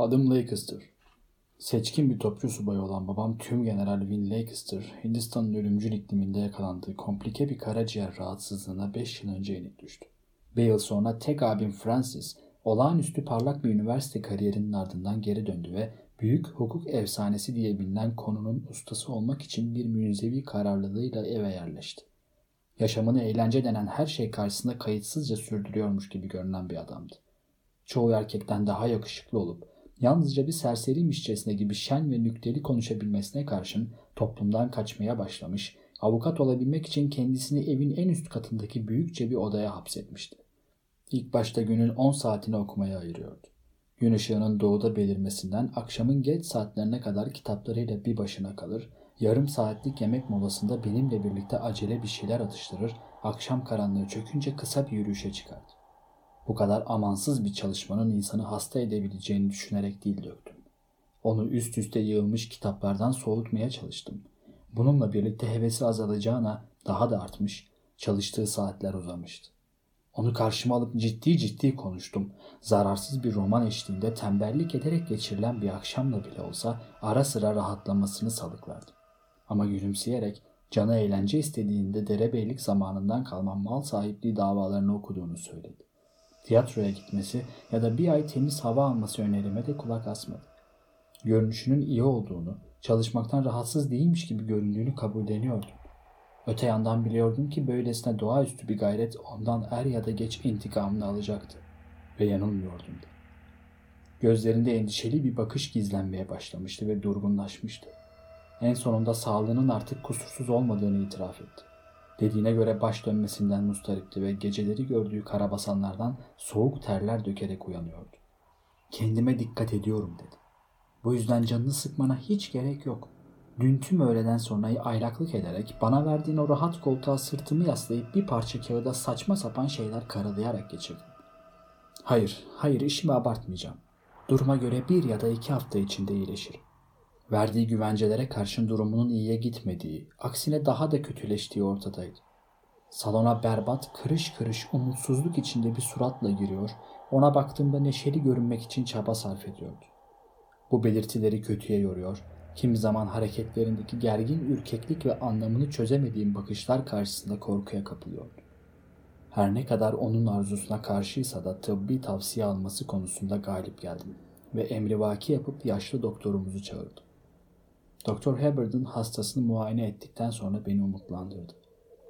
Adım Lancaster. Seçkin bir topçu subayı olan babam Tüm General Win Lancaster, Hindistan'ın ölümcül ikliminde yakalandığı komplike bir karaciğer rahatsızlığına 5 yıl önce yenik düştü. Bir yıl sonra tek abim Francis, olağanüstü parlak bir üniversite kariyerinin ardından geri döndü ve büyük hukuk efsanesi diye bilinen konunun ustası olmak için bir münzevi kararlılığıyla eve yerleşti. Yaşamını eğlence denen her şey karşısında kayıtsızca sürdürüyormuş gibi görünen bir adamdı. Çoğu erkekten daha yakışıklı olup yalnızca bir serseriymişçesine gibi şen ve nükteli konuşabilmesine karşın toplumdan kaçmaya başlamış, avukat olabilmek için kendisini evin en üst katındaki büyükçe bir odaya hapsetmişti. İlk başta günün 10 saatini okumaya ayırıyordu. Gün ışığının doğuda belirmesinden akşamın geç saatlerine kadar kitaplarıyla bir başına kalır, yarım saatlik yemek molasında benimle birlikte acele bir şeyler atıştırır, akşam karanlığı çökünce kısa bir yürüyüşe çıkardı. Bu kadar amansız bir çalışmanın insanı hasta edebileceğini düşünerek dil döktüm. Onu üst üste yığılmış kitaplardan soğutmaya çalıştım. Bununla birlikte hevesi azalacağına daha da artmış, çalıştığı saatler uzamıştı. Onu karşıma alıp ciddi ciddi konuştum. Zararsız bir roman eşliğinde tembellik ederek geçirilen bir akşamla bile olsa ara sıra rahatlamasını salıklardım. Ama gülümseyerek canı eğlence istediğinde derebeylik zamanından kalma mal sahipliği davalarını okuduğunu söyledi. Tiyatroya gitmesi ya da bir ay temiz hava alması önerime de kulak asmadı. Görünüşünün iyi olduğunu, çalışmaktan rahatsız değilmiş gibi göründüğünü kabulleniyordum. Öte yandan biliyordum ki böylesine doğaüstü bir gayret ondan er ya da geç intikamını alacaktı. Ve yanılmıyordum da. Gözlerinde endişeli bir bakış gizlenmeye başlamıştı ve durgunlaşmıştı. En sonunda sağlığının artık kusursuz olmadığını itiraf etti. Dediğine göre baş dönmesinden mustaripti ve geceleri gördüğü karabasanlardan soğuk terler dökerek uyanıyordu. Kendime dikkat ediyorum dedi. Bu yüzden canını sıkmana hiç gerek yok. Dün tüm öğleden sonra aylaklık ederek bana verdiğin o rahat koltuğa sırtımı yaslayıp bir parça kağıda saçma sapan şeyler karalayarak geçirdim. Hayır, hayır işimi abartmayacağım. Duruma göre bir ya da iki hafta içinde iyileşirim. Verdiği güvencelere karşın durumunun iyiye gitmediği, aksine daha da kötüleştiği ortadaydı. Salona berbat, kırış kırış, umutsuzluk içinde bir suratla giriyor, ona baktığımda neşeli görünmek için çaba sarf ediyordu. Bu belirtileri kötüye yoruyor, kimi zaman hareketlerindeki gergin ürkeklik ve anlamını çözemediğim bakışlar karşısında korkuya kapılıyordu. Her ne kadar onun arzusuna karşıysa da tıbbi tavsiye alması konusunda galip geldim ve emrivaki yapıp yaşlı doktorumuzu çağırdım. Doktor Hubbard'ın hastasını muayene ettikten sonra beni umutlandırdı.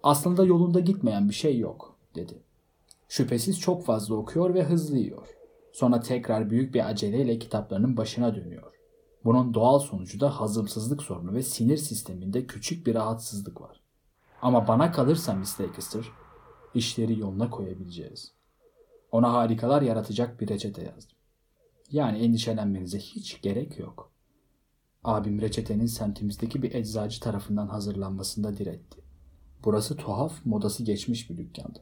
Aslında yolunda gitmeyen bir şey yok, dedi. Şüphesiz çok fazla okuyor ve hızlı yiyor. Sonra tekrar büyük bir aceleyle kitaplarının başına dönüyor. Bunun doğal sonucu da hazımsızlık sorunu ve sinir sisteminde küçük bir rahatsızlık var. Ama bana kalırsa Miss Lancaster, işleri yoluna koyabileceğiz. Ona harikalar yaratacak bir reçete yazdım. Yani endişelenmenize hiç gerek yok. Abim reçetenin semtimizdeki bir eczacı tarafından hazırlanmasında diretti. Burası tuhaf, modası geçmiş bir dükkandı.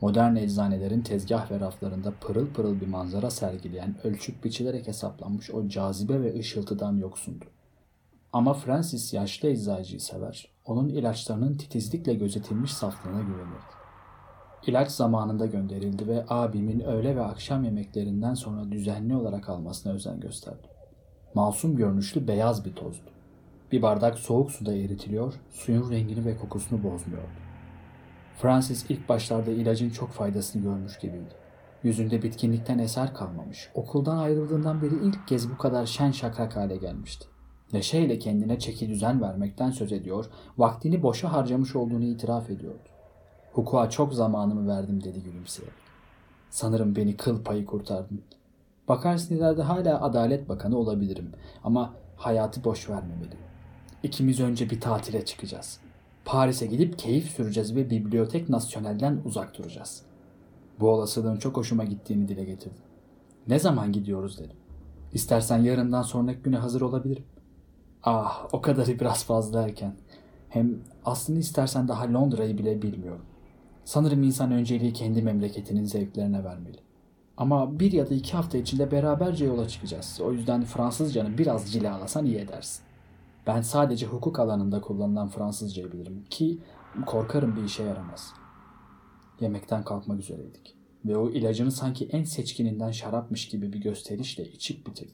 Modern eczanelerin tezgah ve raflarında pırıl pırıl bir manzara sergileyen, ölçüp biçilerek hesaplanmış o cazibe ve ışıltıdan yoksundu. Ama Francis yaşlı eczacıyı sever, onun ilaçlarının titizlikle gözetilmiş saflığına güvenirdi. İlaç zamanında gönderildi ve abimin öğle ve akşam yemeklerinden sonra düzenli olarak almasına özen gösterdi. Masum görünüşlü beyaz bir tozdu. Bir bardak soğuk suda eritiliyor, suyun rengini ve kokusunu bozmuyordu. Francis ilk başlarda ilacın çok faydasını görmüş gibiydi. Yüzünde bitkinlikten eser kalmamış. Okuldan ayrıldığından beri ilk kez bu kadar şen şakrak hale gelmişti. Neşeyle kendine çeki düzen vermekten söz ediyor, vaktini boşa harcamış olduğunu itiraf ediyordu. Hukuka çok zamanımı verdim dedi gülümseyerek. Sanırım beni kıl payı kurtardın. Bakarsın ileride hala Adalet Bakanı olabilirim ama hayatı boş vermemeli. İkimiz önce bir tatile çıkacağız. Paris'e gidip keyif süreceğiz ve Bibliotek Nasyonel'den uzak duracağız. Bu olasılığın çok hoşuma gittiğini dile getirdim. Ne zaman gidiyoruz dedim. İstersen yarından sonraki güne hazır olabilirim. Ah o kadarı biraz fazla erken. Hem aslında istersen daha Londra'yı bile bilmiyorum. Sanırım insan önceliği kendi memleketinin zevklerine vermeli. Ama bir ya da iki hafta içinde beraberce yola çıkacağız. O yüzden Fransızcanı biraz cilalasan iyi edersin. Ben sadece hukuk alanında kullanılan Fransızcayı bilirim ki korkarım bir işe yaramaz. Yemekten kalkmak üzereydik. Ve o ilacını sanki en seçkininden şarapmış gibi bir gösterişle içip bitirdi.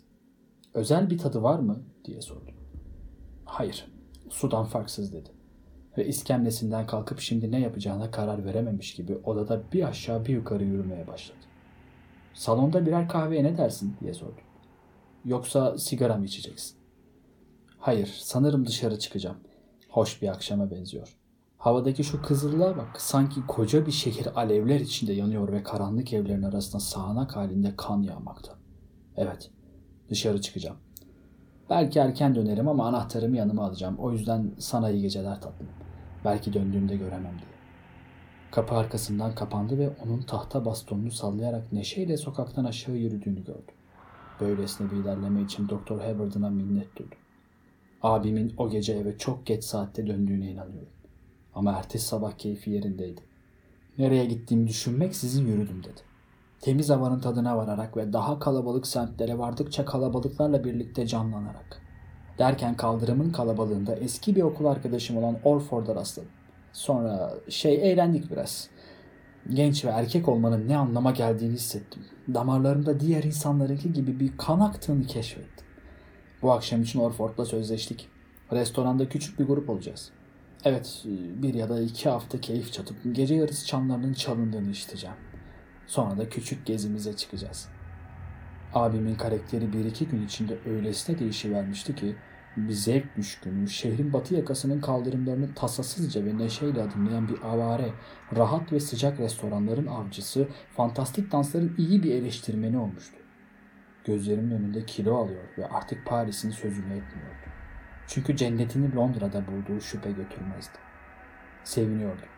Özel bir tadı var mı? diye sordum. Hayır, sudan farksız dedi. Ve iskemlesinden kalkıp şimdi ne yapacağına karar verememiş gibi odada bir aşağı bir yukarı yürümeye başladı. Salonda birer kahveye ne dersin diye sordum. Yoksa sigara mı içeceksin? Hayır, sanırım dışarı çıkacağım. Hoş bir akşama benziyor. Havadaki şu kızıllığa bak. Sanki koca bir şehir alevler içinde yanıyor ve karanlık evlerin arasında sağanak halinde kan yağmakta. Evet, dışarı çıkacağım. Belki erken dönerim ama anahtarımı yanıma alacağım. O yüzden sana iyi geceler tatlım. Belki döndüğümde göremem diye. Kapı arkasından kapandı ve onun tahta bastonunu sallayarak neşeyle sokaktan aşağı yürüdüğünü gördüm. Böylesine bir ilerleme için Doktor Hayward'ına minnet duydum. Abimin o gece eve çok geç saatte döndüğüne inanıyorum. Ama ertesi sabah keyfi yerindeydi. Nereye gittiğimi düşünmek sizin yürüdüm dedi. Temiz havanın tadına vararak ve daha kalabalık semtlere vardıkça kalabalıklarla birlikte canlanarak. Derken kaldırımın kalabalığında eski bir okul arkadaşım olan Orford'a rastladım. Sonra şey eğlendik biraz. Genç ve erkek olmanın ne anlama geldiğini hissettim. Damarlarımda diğer insanlarınki gibi bir kan aktığını keşfettim. Bu akşam için Orford'la sözleştik. Restoranda küçük bir grup olacağız. Evet, bir ya da iki hafta keyif çatıp gece yarısı çanlarının çalındığını işiteceğim. Sonra da küçük gezimize çıkacağız. Abimin karakteri bir iki gün içinde öylesine değişivermişti ki bir zevk düşkünü, şehrin batı yakasının kaldırımlarını tasasızca ve neşeyle adımlayan bir avare, rahat ve sıcak restoranların avcısı, fantastik dansların iyi bir eleştirmeni olmuştu. Gözlerimin önünde kilo alıyor ve artık Paris'in sözünü etmiyordu. Çünkü cennetini Londra'da bulduğu şüphe götürmezdi. Seviniyordum.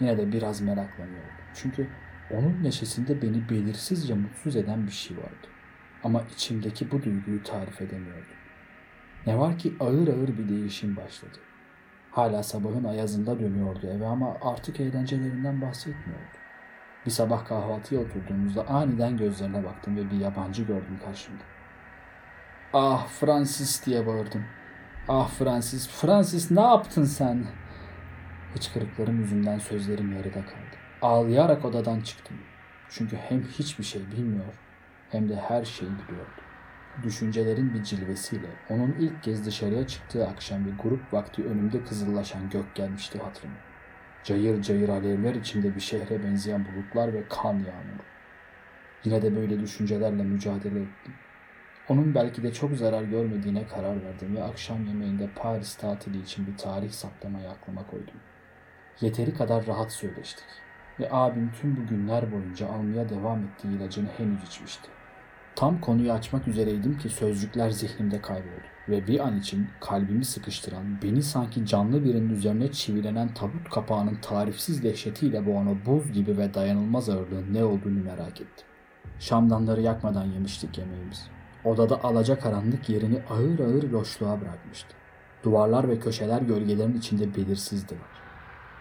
Yine de biraz meraklanıyordum. Çünkü onun neşesinde beni belirsizce mutsuz eden bir şey vardı. Ama içimdeki bu duyguyu tarif edemiyordum. Ne var ki ağır ağır bir değişim başladı. Hala sabahın ayazında dönüyordu eve ama artık eğlencelerinden bahsetmiyordu. Bir sabah kahvaltıya oturduğumuzda aniden gözlerine baktım ve bir yabancı gördüm karşımda. Ah Francis diye bağırdım. Ah Francis, Francis ne yaptın sen? Hıçkırıklarım yüzünden sözlerim yarıda kaldı. Ağlayarak odadan çıktım. Çünkü hem hiçbir şey bilmiyor hem de her şeyi biliyordu. Düşüncelerin bir cilvesiyle onun ilk kez dışarıya çıktığı akşam bir grup vakti önümde kızıllaşan gök gelmişti hatırıma. Cayır cayır alevler içinde bir şehre benzeyen bulutlar ve kan yağmuru. Yine de böyle düşüncelerle mücadele ettim. Onun belki de çok zarar görmediğine karar verdim ve akşam yemeğinde Paris tatili için bir tarih saklamayı aklıma koydum. Yeteri kadar rahat söyleştik ve abim tüm bu günler boyunca almaya devam ettiği ilacını henüz içmişti. Tam konuyu açmak üzereydim ki sözcükler zihnimde kayboldu ve bir an için kalbimi sıkıştıran, beni sanki canlı birinin üzerine çivilenen tabut kapağının tarifsiz dehşetiyle boğan o buz gibi ve dayanılmaz ağırlığın ne olduğunu merak ettim. Şamdanları yakmadan yemiştik yemeğimizi. Odada alaca karanlık yerini ağır ağır loşluğa bırakmıştı. Duvarlar ve köşeler gölgelerin içinde belirsizdiler.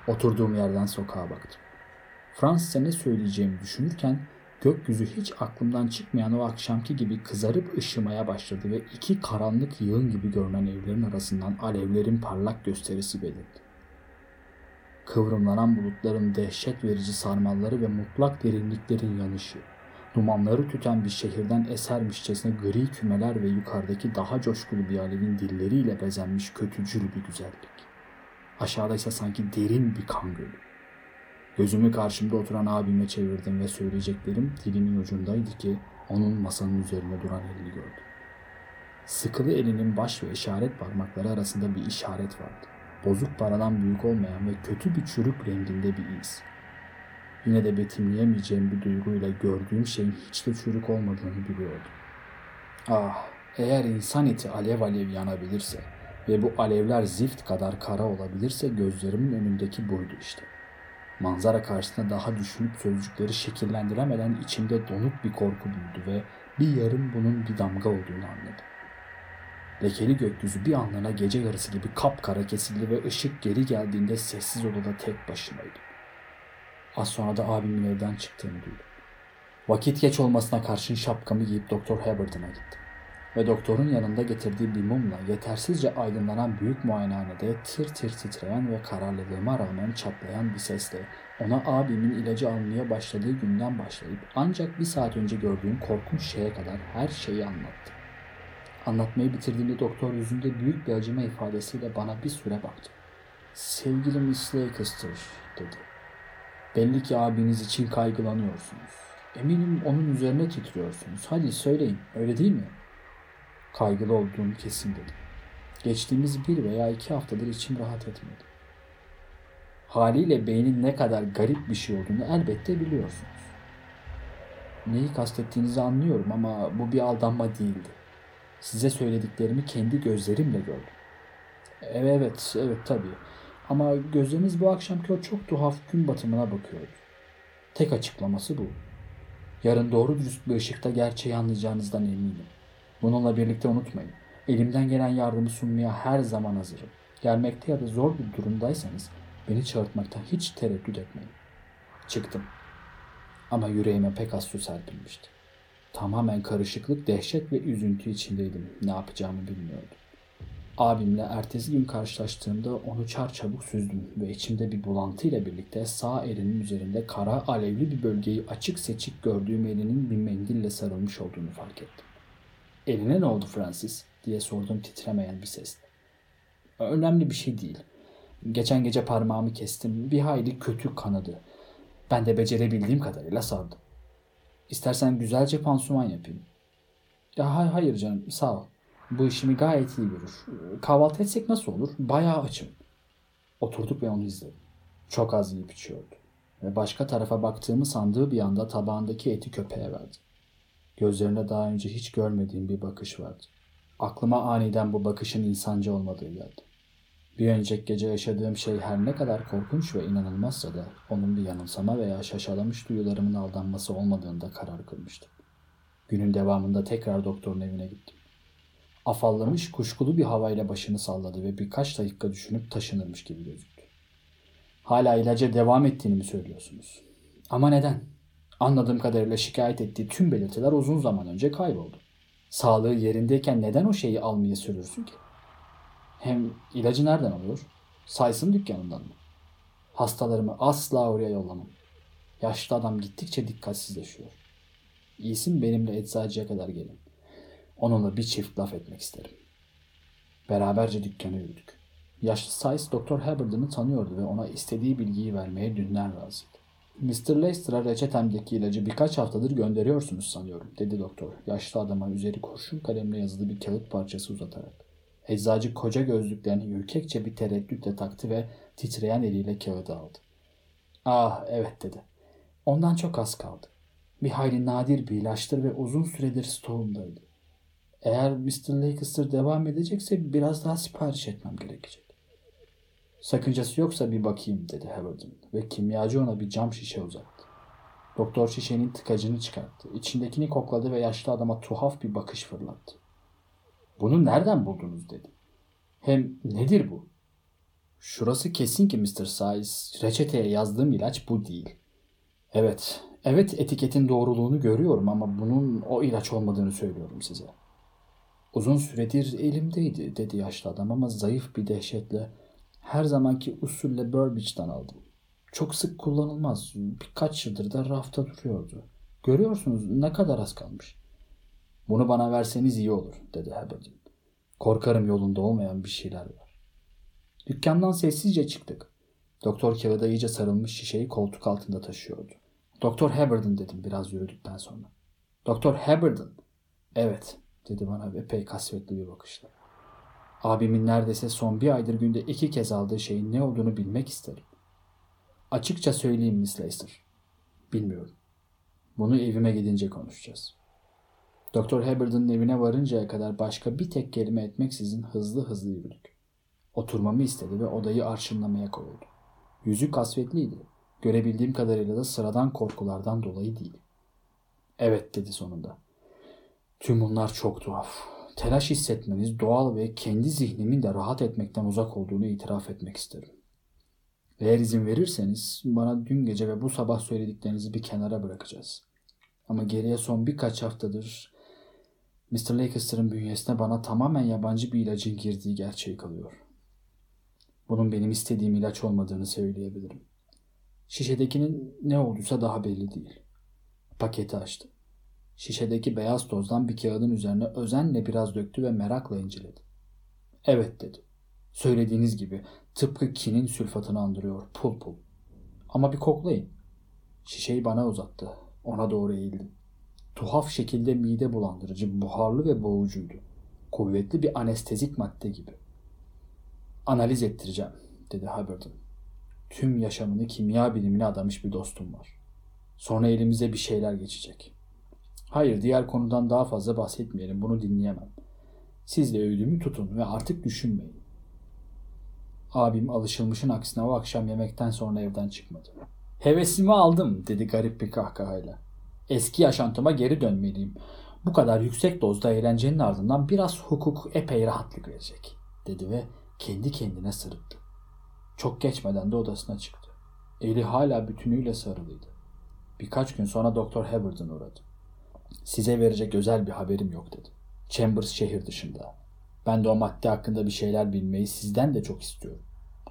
Oturduğum yerden sokağa baktım. Fransızca ne söyleyeceğimi düşünürken gökyüzü hiç aklımdan çıkmayan o akşamki gibi kızarıp ışımaya başladı ve iki karanlık yığın gibi görünen evlerin arasından alevlerin parlak gösterisi belirdi. Kıvrımlanan bulutların dehşet verici sarmalları ve mutlak derinliklerin yanışı, dumanları tüten bir şehirden esermişçesine gri kümeler ve yukarıdaki daha coşkulu bir alevin dilleriyle bezenmiş kötücül bir güzellik. Aşağıda ise sanki derin bir kan gölü. Gözümü karşımda oturan abime çevirdim ve söyleyeceklerim dilimin ucundaydı ki onun masanın üzerinde duran elini gördüm. Sıkılı elinin baş ve işaret parmakları arasında bir işaret vardı. Bozuk paradan büyük olmayan ve kötü bir çürük renginde bir iz. Yine de betimleyemeyeceğim bir duyguyla gördüğüm şeyin hiç de çürük olmadığını biliyordum. Ah, eğer insan eti alev alev yanabilirse ve bu alevler zift kadar kara olabilirse gözlerimin önündeki buydu işte. Manzara karşısında daha düşünüp sözcükleri şekillendiremeden içimde donuk bir korku büyüdü ve bir yarım bunun bir damga olduğunu anladım. Lekeli gökyüzü bir anlığına gece yarısı gibi kapkara kesildi ve ışık geri geldiğinde sessiz odada tek başımaydım. Az sonra da abimin evden çıktığını duydum. Vakit geç olmasına karşın şapkamı giyip Doktor Haberton'a gittim. Ve doktorun yanında getirdiği bir mumla yetersizce aydınlanan büyük muayenehanede tir tir titreyen ve kararlılığıma rağmen çatlayan bir sesle ona abimin ilacı almaya başladığı günden başlayıp ancak bir saat önce gördüğüm korkunç şeye kadar her şeyi anlattı. Anlatmayı bitirdiğimde doktor yüzünde büyük bir acıma ifadesiyle bana bir süre baktı. Sevgili Miss Lancaster dedi. Belli ki abiniz için kaygılanıyorsunuz. Eminim onun üzerine titriyorsunuz. Hadi söyleyin öyle değil mi? Kaygılı olduğum kesin dedi. Geçtiğimiz bir veya iki haftadır içim rahat etmedi. Haliyle beynin ne kadar garip bir şey olduğunu elbette biliyorsunuz. Neyi kastettiğinizi anlıyorum ama bu bir aldanma değildi. Size söylediklerimi kendi gözlerimle gördüm. Evet, evet, evet tabii. Ama gözleriniz bu akşamki o çok tuhaf gün batımına bakıyordu. Tek açıklaması bu. Yarın doğru dürüst bir ışıkta gerçeği anlayacağınızdan eminim. Bununla birlikte unutmayın. Elimden gelen yardımı sunmaya her zaman hazırım. Gelmekte ya da zor bir durumdaysanız beni çağırtmaktan hiç tereddüt etmeyin. Çıktım. Ama yüreğime pek az su serpilmişti. Tamamen karışıklık, dehşet ve üzüntü içindeydim. Ne yapacağımı bilmiyordum. Abimle ertesi gün karşılaştığımda onu çarçabuk süzdüm ve içimde bir bulantıyla birlikte sağ elinin üzerinde kara alevli bir bölgeyi açık seçik gördüğüm elinin bir mendille sarılmış olduğunu fark ettim. Eline ne oldu Francis? diye sordum titremeyen bir sesle. Önemli bir şey değil. Geçen gece parmağımı kestim. Bir hayli kötü kanadı. Ben de becerebildiğim kadarıyla sardım. İstersen güzelce pansuman yapayım. Ya hayır canım sağ ol. Bu işimi gayet iyi görür. Kahvaltı etsek nasıl olur? Bayağı açım. Oturduk ve onu izledim. Çok az yiyip içiyordu. Ve başka tarafa baktığımı sandığı bir anda tabağındaki eti köpeğe verdi. Gözlerinde daha önce hiç görmediğim bir bakış vardı. Aklıma aniden bu bakışın insancı olmadığı geldi. Bir önceki gece yaşadığım şey her ne kadar korkunç ve inanılmazsa da onun bir yanılsama veya şaşalamış duyularımın aldanması olmadığında karar kılmıştım. Günün devamında tekrar doktorun evine gittim. Afallamış, kuşkulu bir havayla başını salladı ve birkaç dakika düşünüp taşınırmış gibi gözüktü. Hala ilaca devam ettiğini mi söylüyorsunuz? Ama neden? Anladığım kadarıyla şikayet ettiği tüm belirtiler uzun zaman önce kayboldu. Sağlığı yerindeyken neden o şeyi almaya sürürsün ki? Hem ilacı nereden alıyor? Saysın dükkanından mı? Hastalarımı asla oraya yollamam. Yaşlı adam gittikçe dikkatsizleşiyor. İyisin benimle eczacıya kadar gelin. Onunla bir çift laf etmek isterim. Beraberce dükkana yürüdük. Yaşlı Sayes Doktor Hubbard'ını tanıyordu ve ona istediği bilgiyi vermeye dünden razıydı. Mr. Leicester'a reçetemdeki ilacı birkaç haftadır gönderiyorsunuz sanıyorum, dedi doktor. Yaşlı adama üzeri kurşun kalemle yazılı bir kağıt parçası uzatarak. Eczacı koca gözlüklerini ürkekçe bir tereddütle taktı ve titreyen eliyle kağıdı aldı. Ah evet dedi. Ondan çok az kaldı. Bir hayli nadir bir ilaçtır ve uzun süredir stoğumdaydı. Eğer Mr. Lancaster devam edecekse biraz daha sipariş etmem gerekecek. Sakıncası yoksa bir bakayım dedi Haverden ve kimyacı ona bir cam şişe uzattı. Doktor şişenin tıkacını çıkarttı. İçindekini kokladı ve yaşlı adama tuhaf bir bakış fırlattı. Bunu nereden buldunuz dedi. Hem nedir bu? Şurası kesin ki Mr. Size reçeteye yazdığım ilaç bu değil. Evet, evet etiketin doğruluğunu görüyorum ama bunun o ilaç olmadığını söylüyorum size. Uzun süredir elimdeydi dedi yaşlı adam ama zayıf bir dehşetle her zamanki usulle Burbage'den aldım. Çok sık kullanılmaz. Birkaç yıldır da rafta duruyordu. Görüyorsunuz ne kadar az kalmış. Bunu bana verseniz iyi olur dedi Hubbard'ın. Korkarım yolunda olmayan bir şeyler var. Dükkandan sessizce çıktık. Doktor kağıda iyice sarılmış şişeyi koltuk altında taşıyordu. Doktor Hubbard'ın dedim biraz yürüdükten sonra. Doktor Hubbard'ın. Evet dedi bana epey kasvetli bir bakışla. Abimin neredeyse son bir aydır günde iki kez aldığı şeyin ne olduğunu bilmek isterim. Açıkça söyleyeyim Miss Leicester. Bilmiyorum. Bunu evime gidince konuşacağız. Doktor Hubbard'ın evine varıncaya kadar başka bir tek kelime etmeksizin hızlı hızlı yürüdük. Oturmamı istedi ve odayı arşınlamaya koyuldu. Yüzü kasvetliydi. Görebildiğim kadarıyla da sıradan korkulardan dolayı değil. Evet dedi sonunda. Tüm bunlar çok tuhaf. Telaş hissetmeniz doğal ve kendi zihnimin de rahat etmekten uzak olduğunu itiraf etmek isterim. Eğer izin verirseniz bana dün gece ve bu sabah söylediklerinizi bir kenara bırakacağız. Ama geriye son birkaç haftadır Mr. Lancaster'ın bünyesine bana tamamen yabancı bir ilacın girdiği gerçeği kalıyor. Bunun benim istediğim ilaç olmadığını söyleyebilirim. Şişedekinin ne olduysa daha belli değil. Paketi açtı. Şişedeki beyaz tozdan bir kağıdın üzerine özenle biraz döktü ve merakla inceledi. Evet dedi. Söylediğiniz gibi tıpkı kinin sülfatını andırıyor pul pul. Ama bir koklayın. Şişeyi bana uzattı. Ona doğru eğildim. Tuhaf şekilde mide bulandırıcı, buharlı ve boğucuydu. Kuvvetli bir anestezik madde gibi. Analiz ettireceğim, dedi Hubbard'ın. Tüm yaşamını kimya bilimine adamış bir dostum var. Sonra elimize bir şeyler geçecek. Hayır, diğer konudan daha fazla bahsetmeyelim. Bunu dinleyemem. Siz de öğüdümü tutun ve artık düşünmeyin. Abim alışılmışın aksine o akşam yemekten sonra evden çıkmadı. Hevesimi aldım dedi garip bir kahkahayla. Eski yaşantıma geri dönmeliyim. Bu kadar yüksek dozda eğlencenin ardından biraz hukuk epey rahatlık verecek dedi ve kendi kendine sırıttı. Çok geçmeden de odasına çıktı. Eli hala bütünüyle sarılıydı. Birkaç gün sonra Doktor Hubbard'ın uğradı. Size verecek özel bir haberim yok dedi. Chambers şehir dışında. Ben de o madde hakkında bir şeyler bilmeyi sizden de çok istiyorum.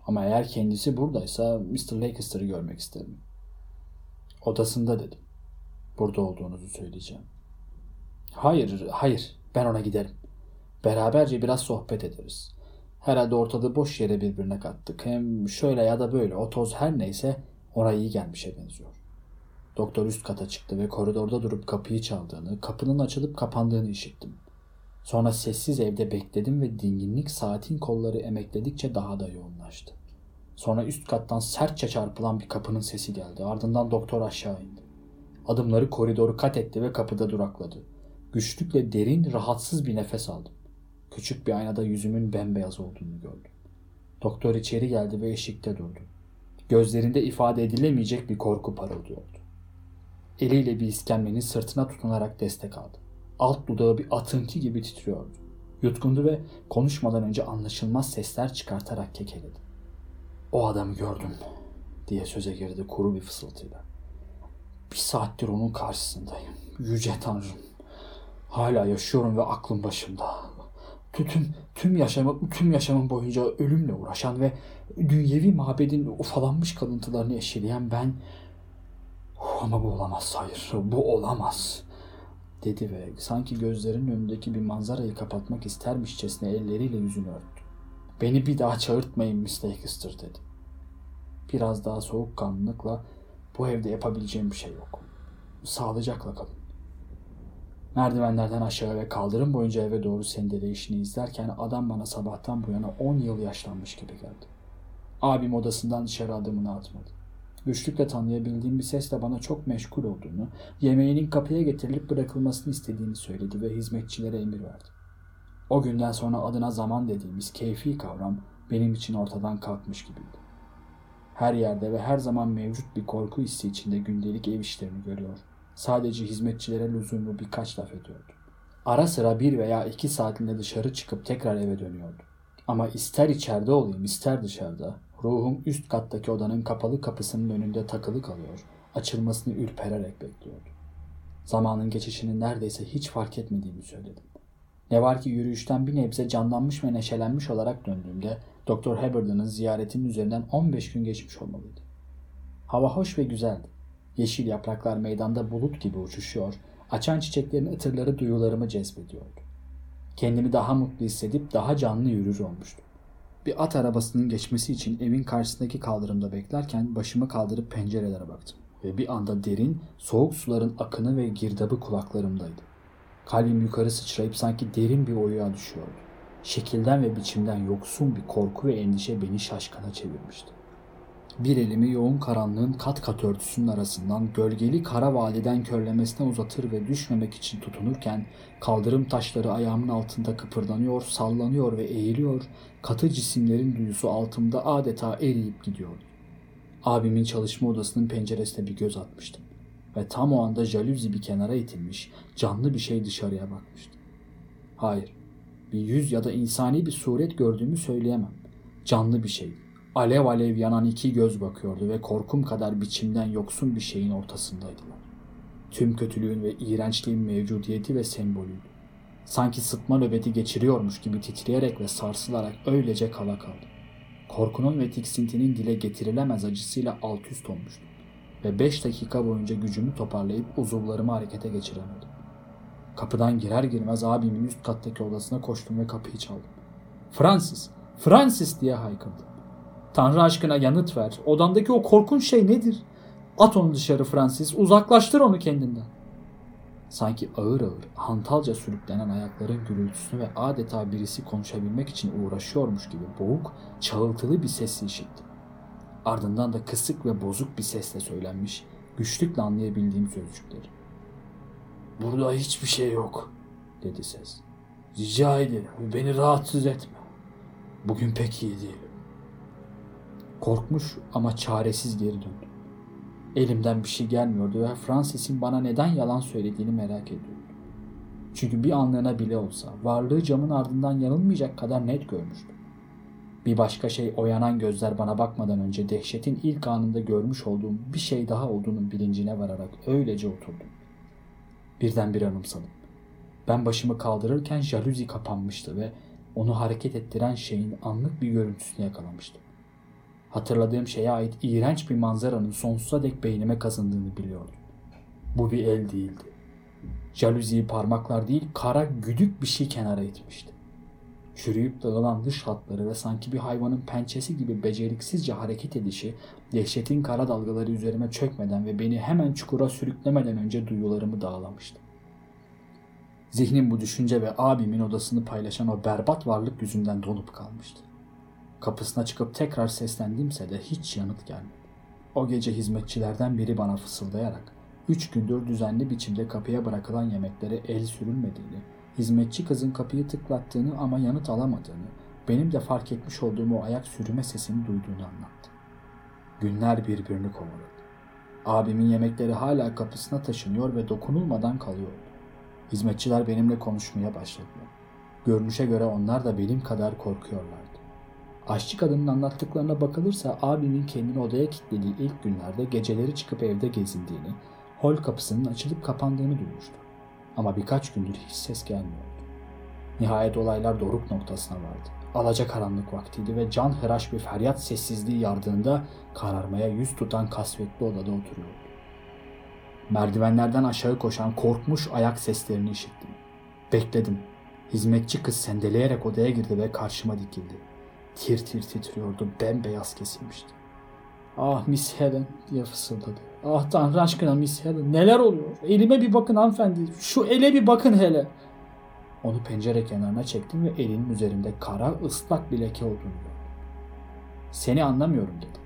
Ama eğer kendisi buradaysa Mr. Lancaster'ı görmek isterim. Odasında dedim. Burada olduğunuzu söyleyeceğim. Hayır, hayır. Ben ona giderim. Beraberce biraz sohbet ederiz. Herhalde ortalığı boş yere birbirine kattık. Hem şöyle ya da böyle o toz her neyse ona iyi gelmişe benziyor. Doktor üst kata çıktı ve koridorda durup kapıyı çaldığını, kapının açılıp kapandığını işittim. Sonra sessiz evde bekledim ve dinginlik saatin kolları emekledikçe daha da yoğunlaştı. Sonra üst kattan sertçe çarpılan bir kapının sesi geldi. Ardından doktor aşağı indi. Adımları koridoru kat etti ve kapıda durakladı. Güçlükle derin, rahatsız bir nefes aldım. Küçük bir aynada yüzümün bembeyaz olduğunu gördüm. Doktor içeri geldi ve eşikte durdu. Gözlerinde ifade edilemeyecek bir korku parıldıyordu. Eliyle bir iskemlenin sırtına tutunarak destek aldı. Alt dudağı bir atınki gibi titriyordu. Yutkundu ve konuşmadan önce anlaşılmaz sesler çıkartarak kekeledi. O adamı gördüm diye söze girdi kuru bir fısıltıyla. Bir saattir onun karşısındayım. Yüce Tanrım. Hala yaşıyorum ve aklım başımda. Tüm, tüm yaşamı, tüm yaşamım boyunca ölümle uğraşan ve dünyevi mabedin ufalanmış kalıntılarını eşeleyen ben ama bu olamaz hayır bu olamaz dedi ve sanki gözlerinin önündeki bir manzarayı kapatmak istermişçesine elleriyle yüzünü örttü. Beni bir daha çağırtmayın Miss Lancaster dedi. Biraz daha soğukkanlılıkla bu evde yapabileceğim bir şey yok. Sağlıcakla kalın. Merdivenlerden aşağı ve kaldırım boyunca eve doğru sendeleyişini izlerken adam bana sabahtan bu yana 10 yıl yaşlanmış gibi geldi. Abim odasından dışarı adımını atmadı. Güçlükle tanıyabildiğim bir sesle bana çok meşgul olduğunu, yemeğinin kapıya getirilip bırakılmasını istediğini söyledi ve hizmetçilere emir verdi. O günden sonra adına zaman dediğimiz keyfi kavram benim için ortadan kalkmış gibiydi. Her yerde ve her zaman mevcut bir korku hissi içinde gündelik ev işlerini görüyor. Sadece hizmetçilere lüzumlu birkaç laf ediyordu. Ara sıra bir veya iki saatinde dışarı çıkıp tekrar eve dönüyordu. Ama ister içeride olayım ister dışarıda ruhum üst kattaki odanın kapalı kapısının önünde takılı kalıyor. Açılmasını ürpererek bekliyordu. Zamanın geçişini neredeyse hiç fark etmediğimi söyledim. Ne var ki yürüyüşten bir nebze canlanmış ve neşelenmiş olarak döndüğümde Doktor Hubbard'ın ziyaretinin üzerinden 15 gün geçmiş olmalıydı. Hava hoş ve güzeldi. Yeşil yapraklar meydanda bulut gibi uçuşuyor, açan çiçeklerin ıtırları duyularımı cezbediyordu. Kendimi daha mutlu hissedip daha canlı yürür olmuştum. Bir at arabasının geçmesi için evin karşısındaki kaldırımda beklerken başımı kaldırıp pencerelere baktım. Ve bir anda derin, soğuk suların akını ve girdabı kulaklarımdaydı. Kalbim yukarı sıçrayıp sanki derin bir oyuğa düşüyordu. Şekilden ve biçimden yoksun bir korku ve endişe beni şaşkına çevirmişti. Bir elimi yoğun karanlığın kat kat örtüsünün arasından gölgeli kara vadiden körlemesine uzatır ve düşmemek için tutunurken kaldırım taşları ayağımın altında kıpırdanıyor, sallanıyor ve eğiliyor, katı cisimlerin duyusu altımda adeta eriyip gidiyordu. Abimin çalışma odasının penceresine bir göz atmıştım ve tam o anda jalüzi bir kenara itilmiş, canlı bir şey dışarıya bakmıştı. Hayır, bir yüz ya da insani bir suret gördüğümü söyleyemem. Canlı bir şeydi. Alev alev yanan iki göz bakıyordu ve korkum kadar biçimden yoksun bir şeyin ortasındaydılar. Tüm kötülüğün ve iğrençliğin mevcudiyeti ve sembolüydü. Sanki sıtma nöbeti geçiriyormuş gibi titreyerek ve sarsılarak öylece kala kaldı. Korkunun ve tiksintinin dile getirilemez acısıyla alt üst olmuştum. Ve beş dakika boyunca gücümü toparlayıp uzuvlarımı harekete geçiremedim. Kapıdan girer girmez abimin üst kattaki odasına koştum ve kapıyı çaldım. Francis, Francis diye haykırdım. Tanrı aşkına yanıt ver. Odandaki o korkunç şey nedir? At onu dışarı Francis. Uzaklaştır onu kendinden. Sanki ağır ağır, hantalca sürüklenen ayakların gürültüsünü ve adeta birisi konuşabilmek için uğraşıyormuş gibi boğuk, çağıltılı bir sesi işittim. Ardından da kısık ve bozuk bir sesle söylenmiş, güçlükle anlayabildiğim sözcükleri. Burada hiçbir şey yok, dedi ses. Rica ederim, beni rahatsız etme. Bugün pek iyi değilim. Korkmuş ama çaresiz geri döndüm. Elimden bir şey gelmiyordu ve Francis'in bana neden yalan söylediğini merak ediyordum. Çünkü bir anlığına bile olsa varlığı camın ardından yanılmayacak kadar net görmüştüm. Bir başka şey o yanan gözler bana bakmadan önce dehşetin ilk anında görmüş olduğum bir şey daha olduğunun bilincine vararak öylece oturdum. Birden bir anımsadım. Ben başımı kaldırırken jaluzi kapanmıştı ve onu hareket ettiren şeyin anlık bir görüntüsünü yakalamıştım. Hatırladığım şeye ait iğrenç bir manzaranın sonsuza dek beynime kazındığını biliyordum. Bu bir el değildi. Jaluziyi parmaklar değil kara güdük bir şey kenara itmişti. Çürüyüp dağılan dış hatları ve sanki bir hayvanın pençesi gibi beceriksizce hareket edişi dehşetin kara dalgaları üzerime çökmeden ve beni hemen çukura sürüklemeden önce duyularımı dağlamıştı. Zihnim bu düşünce ve abimin odasını paylaşan o berbat varlık yüzünden donup kalmıştı. Kapısına çıkıp tekrar seslendiğimse de hiç yanıt gelmedi. O gece hizmetçilerden biri bana fısıldayarak üç gündür düzenli biçimde kapıya bırakılan yemeklere el sürülmediğini, hizmetçi kızın kapıyı tıklattığını ama yanıt alamadığını, benim de fark etmiş olduğum o ayak sürüme sesini duyduğunu anlattı. Günler birbirini kovaladı. Abimin yemekleri hala kapısına taşınıyor ve dokunulmadan kalıyordu. Hizmetçiler benimle konuşmaya başladılar. Görünüşe göre onlar da benim kadar korkuyorlardı. Aşçı kadının anlattıklarına bakılırsa abimin kendini odaya kilitlediği ilk günlerde geceleri çıkıp evde gezindiğini, hol kapısının açılıp kapandığını duymuştu. Ama birkaç gündür hiç ses gelmiyordu. Nihayet olaylar doruk noktasına vardı. Alaca karanlık vaktiydi ve can hıraş bir feryat sessizliği yardığında kararmaya yüz tutan kasvetli odada oturuyordu. Merdivenlerden aşağı koşan korkmuş ayak seslerini işittim. Bekledim. Hizmetçi kız sendeleyerek odaya girdi ve karşıma dikildi. Tir tir titriyordu, bembeyaz kesilmişti. Ah Miss Helen diye fısıldadı. Ah Tanrı aşkına Miss Helen neler oluyor? Elime bir bakın hanımefendi. Şu ele bir bakın hele. Onu pencere kenarına çektim ve elinin üzerinde kara ıslak bir leke olduğunu gördüm. Seni anlamıyorum dedi.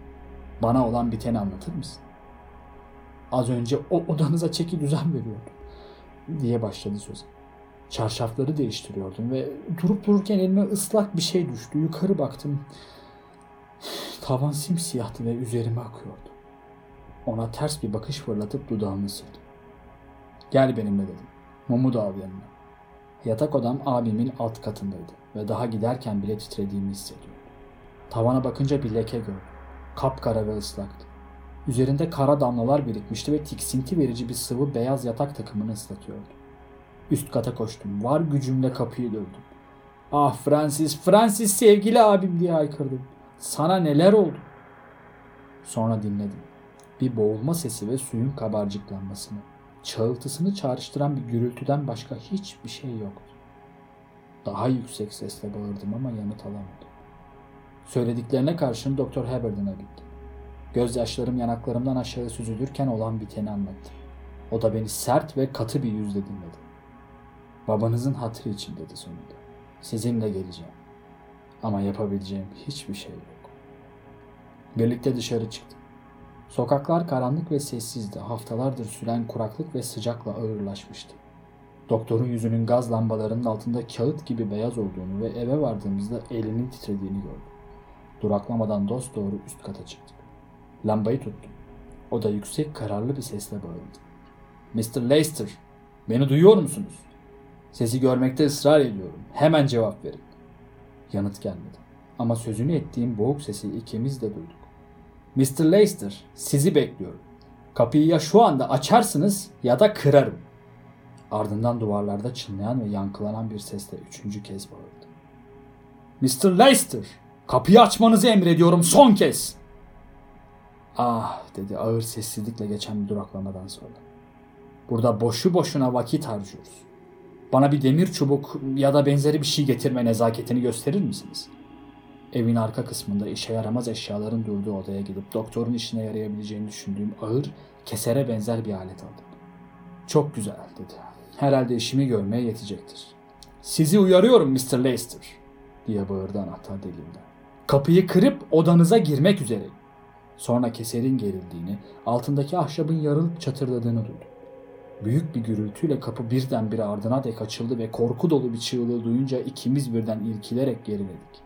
Bana olan biteni anlatır mısın? Az önce o odanıza çeki düzen veriyordum diye başladı söze. Çarşafları değiştiriyordum ve durup dururken elime ıslak bir şey düştü. Yukarı baktım. Tavan simsiyahtı ve üzerime akıyordu. Ona ters bir bakış fırlatıp dudağımı ısırdım. Gel benimle dedim. Mumu da al yanına. Yatak odam abimin alt katındaydı ve daha giderken bile titrediğimi hissediyordum. Tavana bakınca bir leke gördüm. Kapkara ve ıslaktı. Üzerinde kara damlalar birikmişti ve tiksinti verici bir sıvı beyaz yatak takımını ıslatıyordu. Üst kata koştum. Var gücümle kapıyı dövdüm. Ah Francis, Francis sevgili abim diye haykırdım. Sana neler oldu? Sonra dinledim. Bir boğulma sesi ve suyun kabarcıklanmasını, çağıltısını çağrıştıran bir gürültüden başka hiçbir şey yoktu. Daha yüksek sesle bağırdım ama yanıt alamadım. Söylediklerine karşın Doktor Haberden'a gittim. Gözyaşlarım yanaklarımdan aşağı süzülürken olan biteni anlattım. O da beni sert ve katı bir yüzle dinledi. Babanızın hatırı için dedi sonunda. Sizinle geleceğim. Ama yapabileceğim hiçbir şey yok. Birlikte dışarı çıktık. Sokaklar karanlık ve sessizdi. Haftalardır süren kuraklık ve sıcakla ağırlaşmıştı. Doktorun yüzünün gaz lambalarının altında kağıt gibi beyaz olduğunu ve eve vardığımızda elinin titrediğini gördüm. Duraklamadan dost doğru üst kata çıktık. Lambayı tuttum. O da yüksek kararlı bir sesle bağırdı. Mr. Leicester, beni duyuyor musunuz? Sesi görmekte ısrar ediyorum. Hemen cevap verin. Yanıt gelmedi. Ama sözünü ettiğim boğuk sesi ikimiz de duyduk. Mr. Leicester, sizi bekliyorum. Kapıyı ya şu anda açarsınız ya da kırarım. Ardından duvarlarda çınlayan ve yankılanan bir sesle üçüncü kez bağırdı. Mr. Leicester, kapıyı açmanızı emrediyorum son kez. Ah dedi ağır sessizlikle geçen bir duraklamadan sonra. Burada boşu boşuna vakit harcıyoruz. Bana bir demir çubuk ya da benzeri bir şey getirme nezaketini gösterir misiniz? Evin arka kısmında işe yaramaz eşyaların durduğu odaya gidip doktorun işine yarayabileceğini düşündüğüm ağır, kesere benzer bir alet aldım. Çok güzel dedi. Herhalde işimi görmeye yetecektir. Sizi uyarıyorum Mr. Lester diye bağırdı anahtar deliğinden. Kapıyı kırıp odanıza girmek üzere. Sonra keserin gerildiğini, altındaki ahşabın yarılıp çatırdadığını duydum. Büyük bir gürültüyle kapı birdenbire ardına dek açıldı ve korku dolu bir çığlığı duyunca ikimiz birden irkilerek geriledik.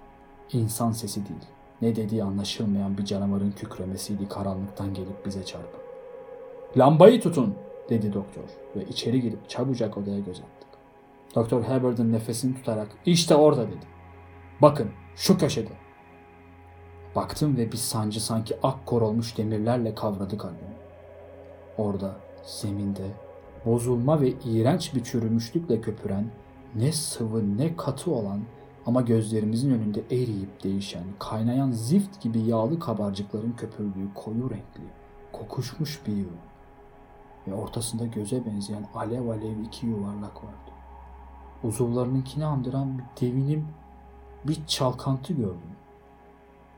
İnsan sesi değil, ne dediği anlaşılmayan bir canavarın kükremesiydi karanlıktan gelip bize çarpıp. Lambayı tutun dedi doktor ve içeri girip çabucak odaya göz attık. Doktor Hubbard'ın nefesini tutarak işte orada dedi. Bakın şu köşede. Baktım ve bir sancı sanki ak kor olmuş demirlerle kavradı kalbimi. Orada zeminde bozulma ve iğrenç bir çürümüşlükle köpüren ne sıvı ne katı olan ama gözlerimizin önünde eriyip değişen, kaynayan zift gibi yağlı kabarcıkların köpürdüğü koyu renkli, kokuşmuş bir yığın ve ortasında göze benzeyen alev alev iki yuvarlak vardı. Uzuvlarınınkini andıran bir devinim, bir çalkantı gördüm.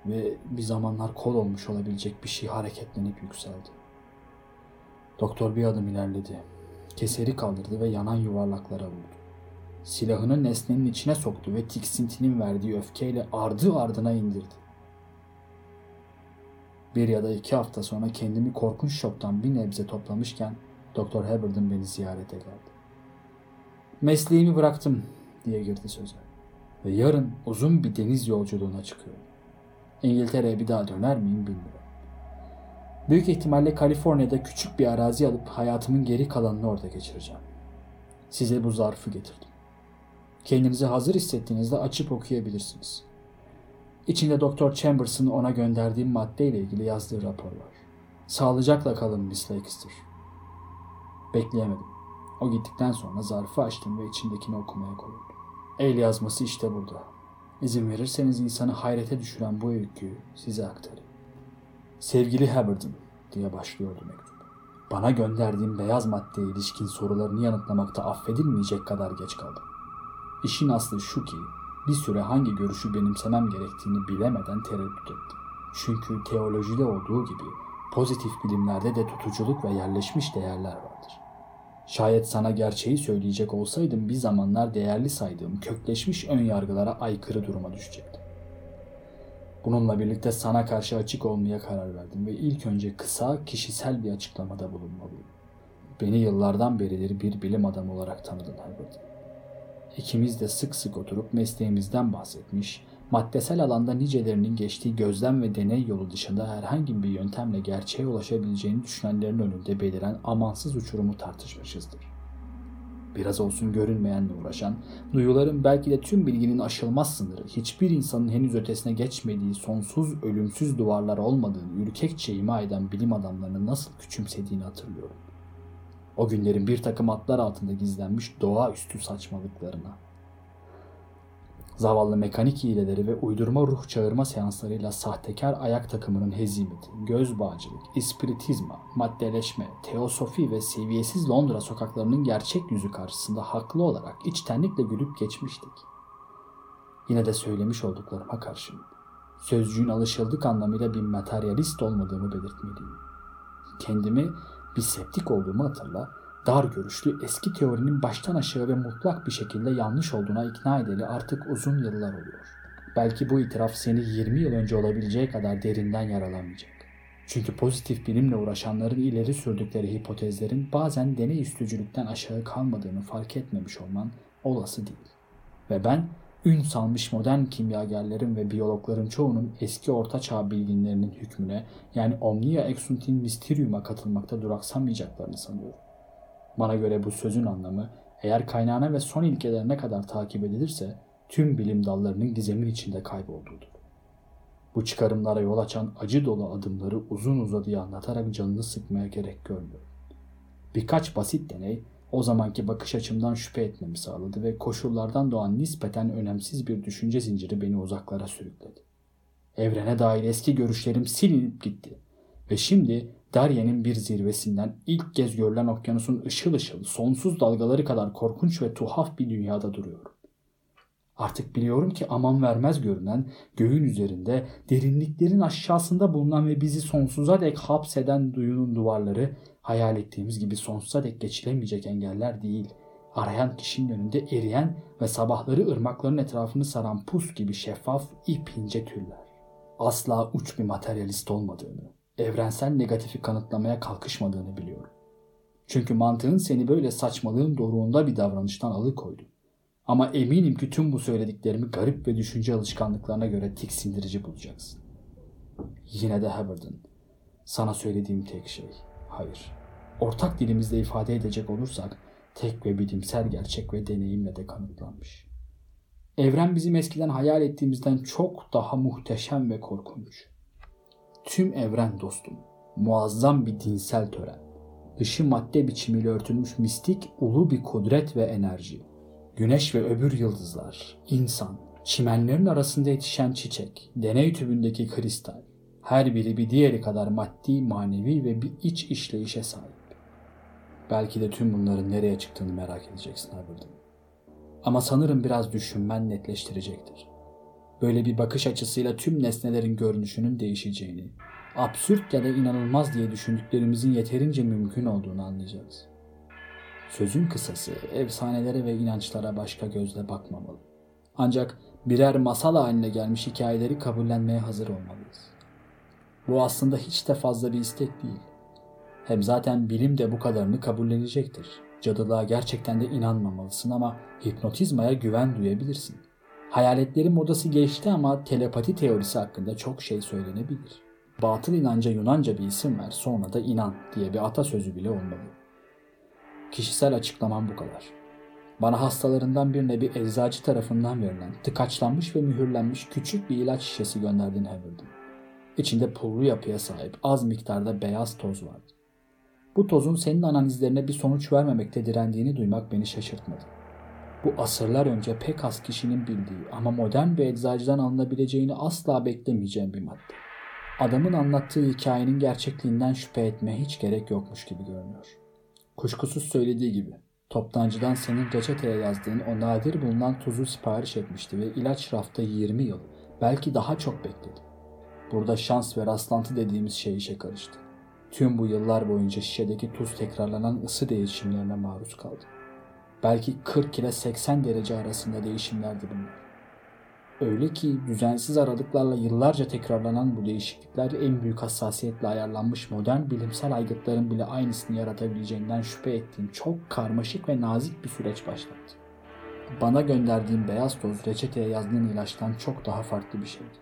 Ve bir zamanlar kol olmuş olabilecek bir şey hareketlenip yükseldi. Doktor bir adım ilerledi. Keseri kaldırdı ve yanan yuvarlaklara vurdu. Silahını nesnenin içine soktu ve tiksintinin verdiği öfkeyle ardı ardına indirdi. Bir ya da iki hafta sonra kendimi korkunç şoktan bir nebze toplamışken Doktor Hubbard'ın beni ziyarete geldi. Mesleğimi bıraktım diye girdi söze. Ve yarın uzun bir deniz yolculuğuna çıkıyorum. İngiltere'ye bir daha döner miyim bilmiyorum. Büyük ihtimalle Kaliforniya'da küçük bir arazi alıp hayatımın geri kalanını orada geçireceğim. Size bu zarfı getirdim. Kendinizi hazır hissettiğinizde açıp okuyabilirsiniz. İçinde Doktor Chambers'ın ona gönderdiğim maddeyle ilgili yazdığı rapor var. Sağlıcakla kalın Miss Lancaster. Bekleyemedim. O gittikten sonra zarfı açtım ve içindekini okumaya koyuldum. El yazması işte burada. İzin verirseniz insanı hayrete düşüren bu öyküyü size aktarayım. Sevgili Hubbard'ın diye başlıyordu mektup. Bana gönderdiğim beyaz maddeye ilişkin sorularını yanıtlamakta affedilmeyecek kadar geç kaldım. İşin aslı şu ki bir süre hangi görüşü benimsemem gerektiğini bilemeden tereddüt ettim. Çünkü teolojide olduğu gibi pozitif bilimlerde de tutuculuk ve yerleşmiş değerler vardır. Şayet sana gerçeği söyleyecek olsaydım bir zamanlar değerli saydığım kökleşmiş ön yargılara aykırı duruma düşecektim. Bununla birlikte sana karşı açık olmaya karar verdim ve ilk önce kısa, kişisel bir açıklamada bulunmalıyım. Beni yıllardan beridir bir bilim adamı olarak tanıdın Herbert. İkimiz de sık sık oturup mesleğimizden bahsetmiş, maddesel alanda nicelerinin geçtiği gözlem ve deney yolu dışında herhangi bir yöntemle gerçeğe ulaşabileceğini düşünenlerin önünde beliren amansız uçurumu tartışmışızdır. Biraz olsun görünmeyenle uğraşan, duyuların belki de tüm bilginin aşılmaz sınırı, hiçbir insanın henüz ötesine geçmediği sonsuz ölümsüz duvarlar olmadığını ürkekçe ima eden bilim adamlarını nasıl küçümsediğini hatırlıyorum. O günlerin bir takım atlar altında gizlenmiş doğaüstü saçmalıklarına. Zavallı mekanik hileleri ve uydurma ruh çağırma seanslarıyla sahtekar ayak takımının hezimeti, göz bağcılık, ispiritizma, maddeleşme, teosofi ve seviyesiz Londra sokaklarının gerçek yüzü karşısında haklı olarak içtenlikle gülüp geçmiştik. Yine de söylemiş olduklarıma karşın sözcüğün alışıldık anlamıyla bir materyalist olmadığımı belirtmeliyim. Kendimi bir septik olduğumu hatırla dar görüşlü eski teorinin baştan aşağı ve mutlak bir şekilde yanlış olduğuna ikna edeli artık uzun yıllar oluyor. Belki bu itiraf seni 20 yıl önce olabileceği kadar derinden yaralamayacak. Çünkü pozitif bilimle uğraşanların ileri sürdükleri hipotezlerin bazen deney üstücülükten aşağı kalmadığını fark etmemiş olman olası değil. Ve ben ün salmış modern kimyagerlerin ve biyologların çoğunun eski ortaçağ bilginlerinin hükmüne yani omnia exuntin mysterium'a katılmakta duraksamayacaklarını sanıyorum. Bana göre bu sözün anlamı eğer kaynağına ve son ilkelerine kadar takip edilirse tüm bilim dallarının gizemin içinde kaybolduğudur. Bu çıkarımlara yol açan acı dolu adımları uzun uzadıya anlatarak canını sıkmaya gerek görmüyorum. Birkaç basit deney o zamanki bakış açımdan şüphe etmemi sağladı ve koşullardan doğan nispeten önemsiz bir düşünce zinciri beni uzaklara sürükledi. Evrene dair eski görüşlerim silinip gitti ve şimdi Daryen'in bir zirvesinden ilk kez görülen okyanusun ışıl ışıl, sonsuz dalgaları kadar korkunç ve tuhaf bir dünyada duruyorum. Artık biliyorum ki aman vermez görünen, göğün üzerinde, derinliklerin aşağısında bulunan ve bizi sonsuza dek hapseden duyunun duvarları, hayal ettiğimiz gibi sonsuza dek geçilemeyecek engeller değil. Arayan kişinin önünde eriyen ve sabahları ırmakların etrafını saran pus gibi şeffaf, ip ince tüller. Asla uç bir materyalist olmadığını, evrensel negatifi kanıtlamaya kalkışmadığını biliyorum. Çünkü mantığın seni böyle saçmalığın doruğunda bir davranıştan alıkoydu. Ama eminim ki tüm bu söylediklerimi garip ve düşünce alışkanlıklarına göre tiksindirici bulacaksın. Yine de Haverden, sana söylediğim tek şey, hayır. Ortak dilimizde ifade edecek olursak, tek ve bilimsel gerçek ve deneyimle de kanıtlanmış. Evren bizim eskiden hayal ettiğimizden çok daha muhteşem ve korkunç. Tüm evren dostum, muazzam bir dinsel tören. Dışı madde biçimiyle örtülmüş mistik ulu bir kudret ve enerji. Güneş ve öbür yıldızlar, insan, çimenlerin arasında yetişen çiçek, deney tübündeki kristal, her biri bir diğeri kadar maddi, manevi ve bir iç işleyişe sahip. Belki de tüm bunların nereye çıktığını merak edeceksin Harbiden. Ama sanırım biraz düşünmen netleştirecektir. Böyle bir bakış açısıyla tüm nesnelerin görünüşünün değişeceğini, absürt ya da inanılmaz diye düşündüklerimizin yeterince mümkün olduğunu anlayacağız. Sözün kısası efsanelere ve inançlara başka gözle bakmamalı. Ancak birer masal haline gelmiş hikayeleri kabullenmeye hazır olmalıyız. Bu aslında hiç de fazla bir istek değil. Hem zaten bilim de bu kadarını kabullenecektir. Cadılığa gerçekten de inanmamalısın ama hipnotizmaya güven duyabilirsin. Hayaletlerin modası geçti ama telepati teorisi hakkında çok şey söylenebilir. Batıl inanca Yunanca bir isim ver sonra da inan diye bir atasözü bile olmalı. Kişisel açıklamam bu kadar. Bana hastalarından birine bir eczacı tarafından verilen, tıkaçlanmış ve mühürlenmiş küçük bir ilaç şişesi gönderdiğini Howard'ın. İçinde pullu yapıya sahip az miktarda beyaz toz vardı. Bu tozun senin analizlerine bir sonuç vermemekte direndiğini duymak beni şaşırtmadı. Bu asırlar önce pek az kişinin bildiği ama modern bir eczacıdan alınabileceğini asla beklemeyeceğim bir madde. Adamın anlattığı hikayenin gerçekliğinden şüphe etmeye hiç gerek yokmuş gibi görünüyor. Kuşkusuz söylediği gibi toptancıdan senin reçeteye yazdığın o nadir bulunan tuzu sipariş etmişti ve ilaç rafta 20 yıl belki daha çok bekledi. Burada şans ve rastlantı dediğimiz şey işe karıştı. Tüm bu yıllar boyunca şişedeki tuz tekrarlanan ısı değişimlerine maruz kaldı. Belki 40 ile 80 derece arasında değişimlerdi bunlar. Öyle ki düzensiz aralıklarla yıllarca tekrarlanan bu değişiklikler en büyük hassasiyetle ayarlanmış modern bilimsel aygıtların bile aynısını yaratabileceğinden şüphe ettiğim çok karmaşık ve nazik bir süreç başlattı. Bana gönderdiğim beyaz toz reçeteye yazdığın ilaçtan çok daha farklı bir şeydi.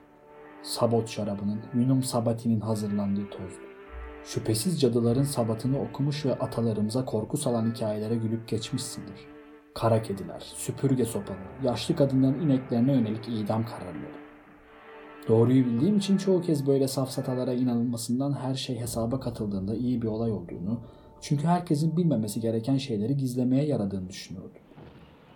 Sabot şarabının, Yunum Sabati'nin hazırlandığı tozdu. Şüphesiz cadıların sabatını okumuş ve atalarımıza korku salan hikayelere gülüp geçmişsindir kara kediler, süpürge sopaları, yaşlı kadınların ineklerine yönelik idam kararları. Doğruyu bildiğim için çoğu kez böyle safsatalara inanılmasından her şey hesaba katıldığında iyi bir olay olduğunu, çünkü herkesin bilmemesi gereken şeyleri gizlemeye yaradığını düşünüyordum.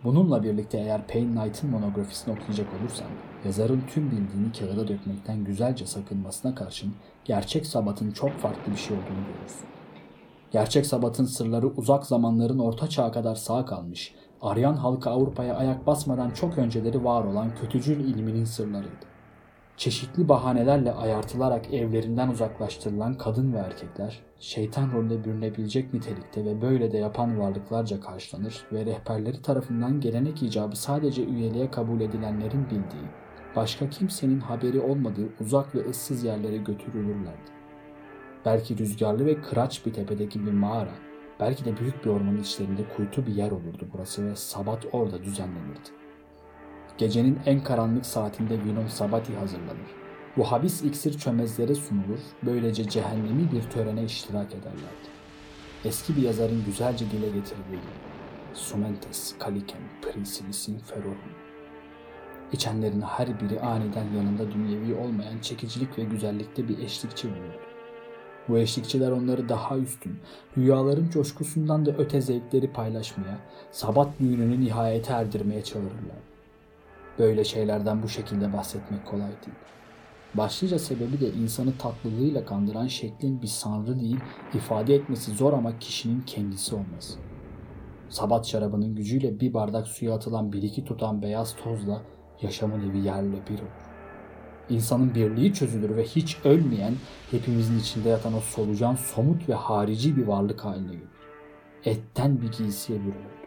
Bununla birlikte eğer Payne Knight'ın monografisini okuyacak olursan, yazarın tüm bildiğini kağıda dökmekten güzelce sakınmasına karşın gerçek sabatın çok farklı bir şey olduğunu görürsün. Gerçek sabatın sırları uzak zamanların orta çağa kadar sağ kalmış, Aryan halkı Avrupa'ya ayak basmadan çok önceleri var olan kötücül ilminin sırlarıydı. Çeşitli bahanelerle ayartılarak evlerinden uzaklaştırılan kadın ve erkekler, şeytan rolüne bürünebilecek nitelikte ve böyle de yapan varlıklarca karşılanır ve rehberleri tarafından gelenek icabı sadece üyeliğe kabul edilenlerin bildiği, başka kimsenin haberi olmadığı uzak ve ıssız yerlere götürülürlerdi. Belki rüzgarlı ve kıraç bir tepedeki bir mağara, Belki de büyük bir ormanın içlerinde kuytu bir yer olurdu burası ve sabat orada düzenlenirdi. Gecenin en karanlık saatinde Vinon Sabati hazırlanır. Bu habis iksir çömezlere sunulur, böylece cehennemi bir törene iştirak ederlerdi. Eski bir yazarın güzelce dile getirdiği. Sumentes, Kaliken, Principisin, Ferorum. İçenlerin her biri aniden yanında dünyevi olmayan çekicilik ve güzellikte bir eşlikçi bulurdu. Bu eşlikçiler onları daha üstün, rüyaların coşkusundan da öte zevkleri paylaşmaya, sabat büyününü nihayete erdirmeye çağırırlar. Böyle şeylerden bu şekilde bahsetmek kolay değil. Başlıca sebebi de insanı tatlılığıyla kandıran şeklin bir sanrı değil, ifade etmesi zor ama kişinin kendisi olması. Sabat şarabının gücüyle bir bardak suya atılan bir iki tutan beyaz tozla yaşamın evi yerle bir olur. İnsanın birliği çözülür ve hiç ölmeyen, hepimizin içinde yatan o solucan somut ve harici bir varlık haline gelir. Etten bir giysiye bürünür.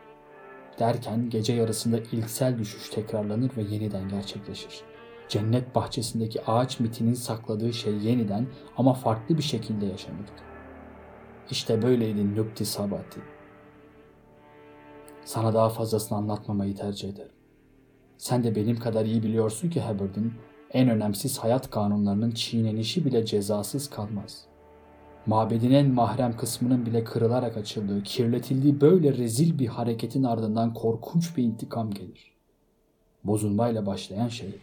Derken gece yarısında ilksel düşüş tekrarlanır ve yeniden gerçekleşir. Cennet bahçesindeki ağaç mitinin sakladığı şey yeniden ama farklı bir şekilde yaşanırdı. İşte böyleydi Nukti Sabati. Sana daha fazlasını anlatmamayı tercih ederim. Sen de benim kadar iyi biliyorsun ki Hubbard'ın en önemsiz hayat kanunlarının çiğnenişi bile cezasız kalmaz. Mabedin en mahrem kısmının bile kırılarak açıldığı, kirletildiği böyle rezil bir hareketin ardından korkunç bir intikam gelir. Bozulmayla başlayan şey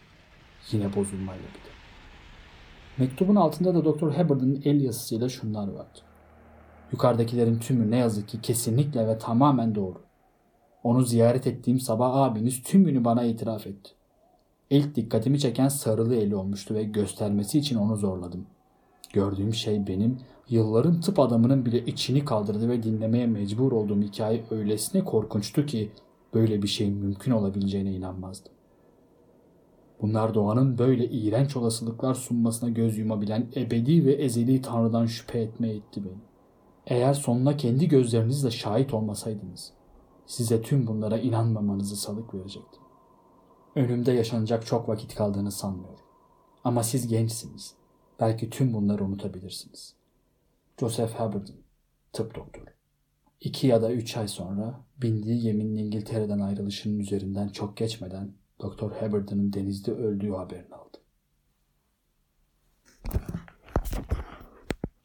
yine bozulmayla biter. Mektubun altında da Dr. Hubbard'ın el yazısıyla şunlar vardı. Yukarıdakilerin tümü ne yazık ki kesinlikle ve tamamen doğru. Onu ziyaret ettiğim sabah abiniz tümünü bana itiraf etti. İlk dikkatimi çeken sarılı eli olmuştu ve göstermesi için onu zorladım. Gördüğüm şey benim yılların tıp adamının bile içini kaldırdı ve dinlemeye mecbur olduğum hikaye öylesine korkunçtu ki böyle bir şeyin mümkün olabileceğine inanmazdım. Bunlar doğanın böyle iğrenç olasılıklar sunmasına göz yumabilen ebedi ve ezeli tanrıdan şüphe etmeye itti beni. Eğer sonuna kendi gözlerinizle şahit olmasaydınız, size tüm bunlara inanmamanızı salık verecektim. Önümde yaşanacak çok vakit kaldığını sanmıyorum. Ama siz gençsiniz. Belki tüm bunları unutabilirsiniz. Joseph Hubbard'ın tıp doktoru. İki ya da üç ay sonra bindiği geminin İngiltere'den ayrılışının üzerinden çok geçmeden Doktor Hubbard'ın denizde öldüğü haberini aldı.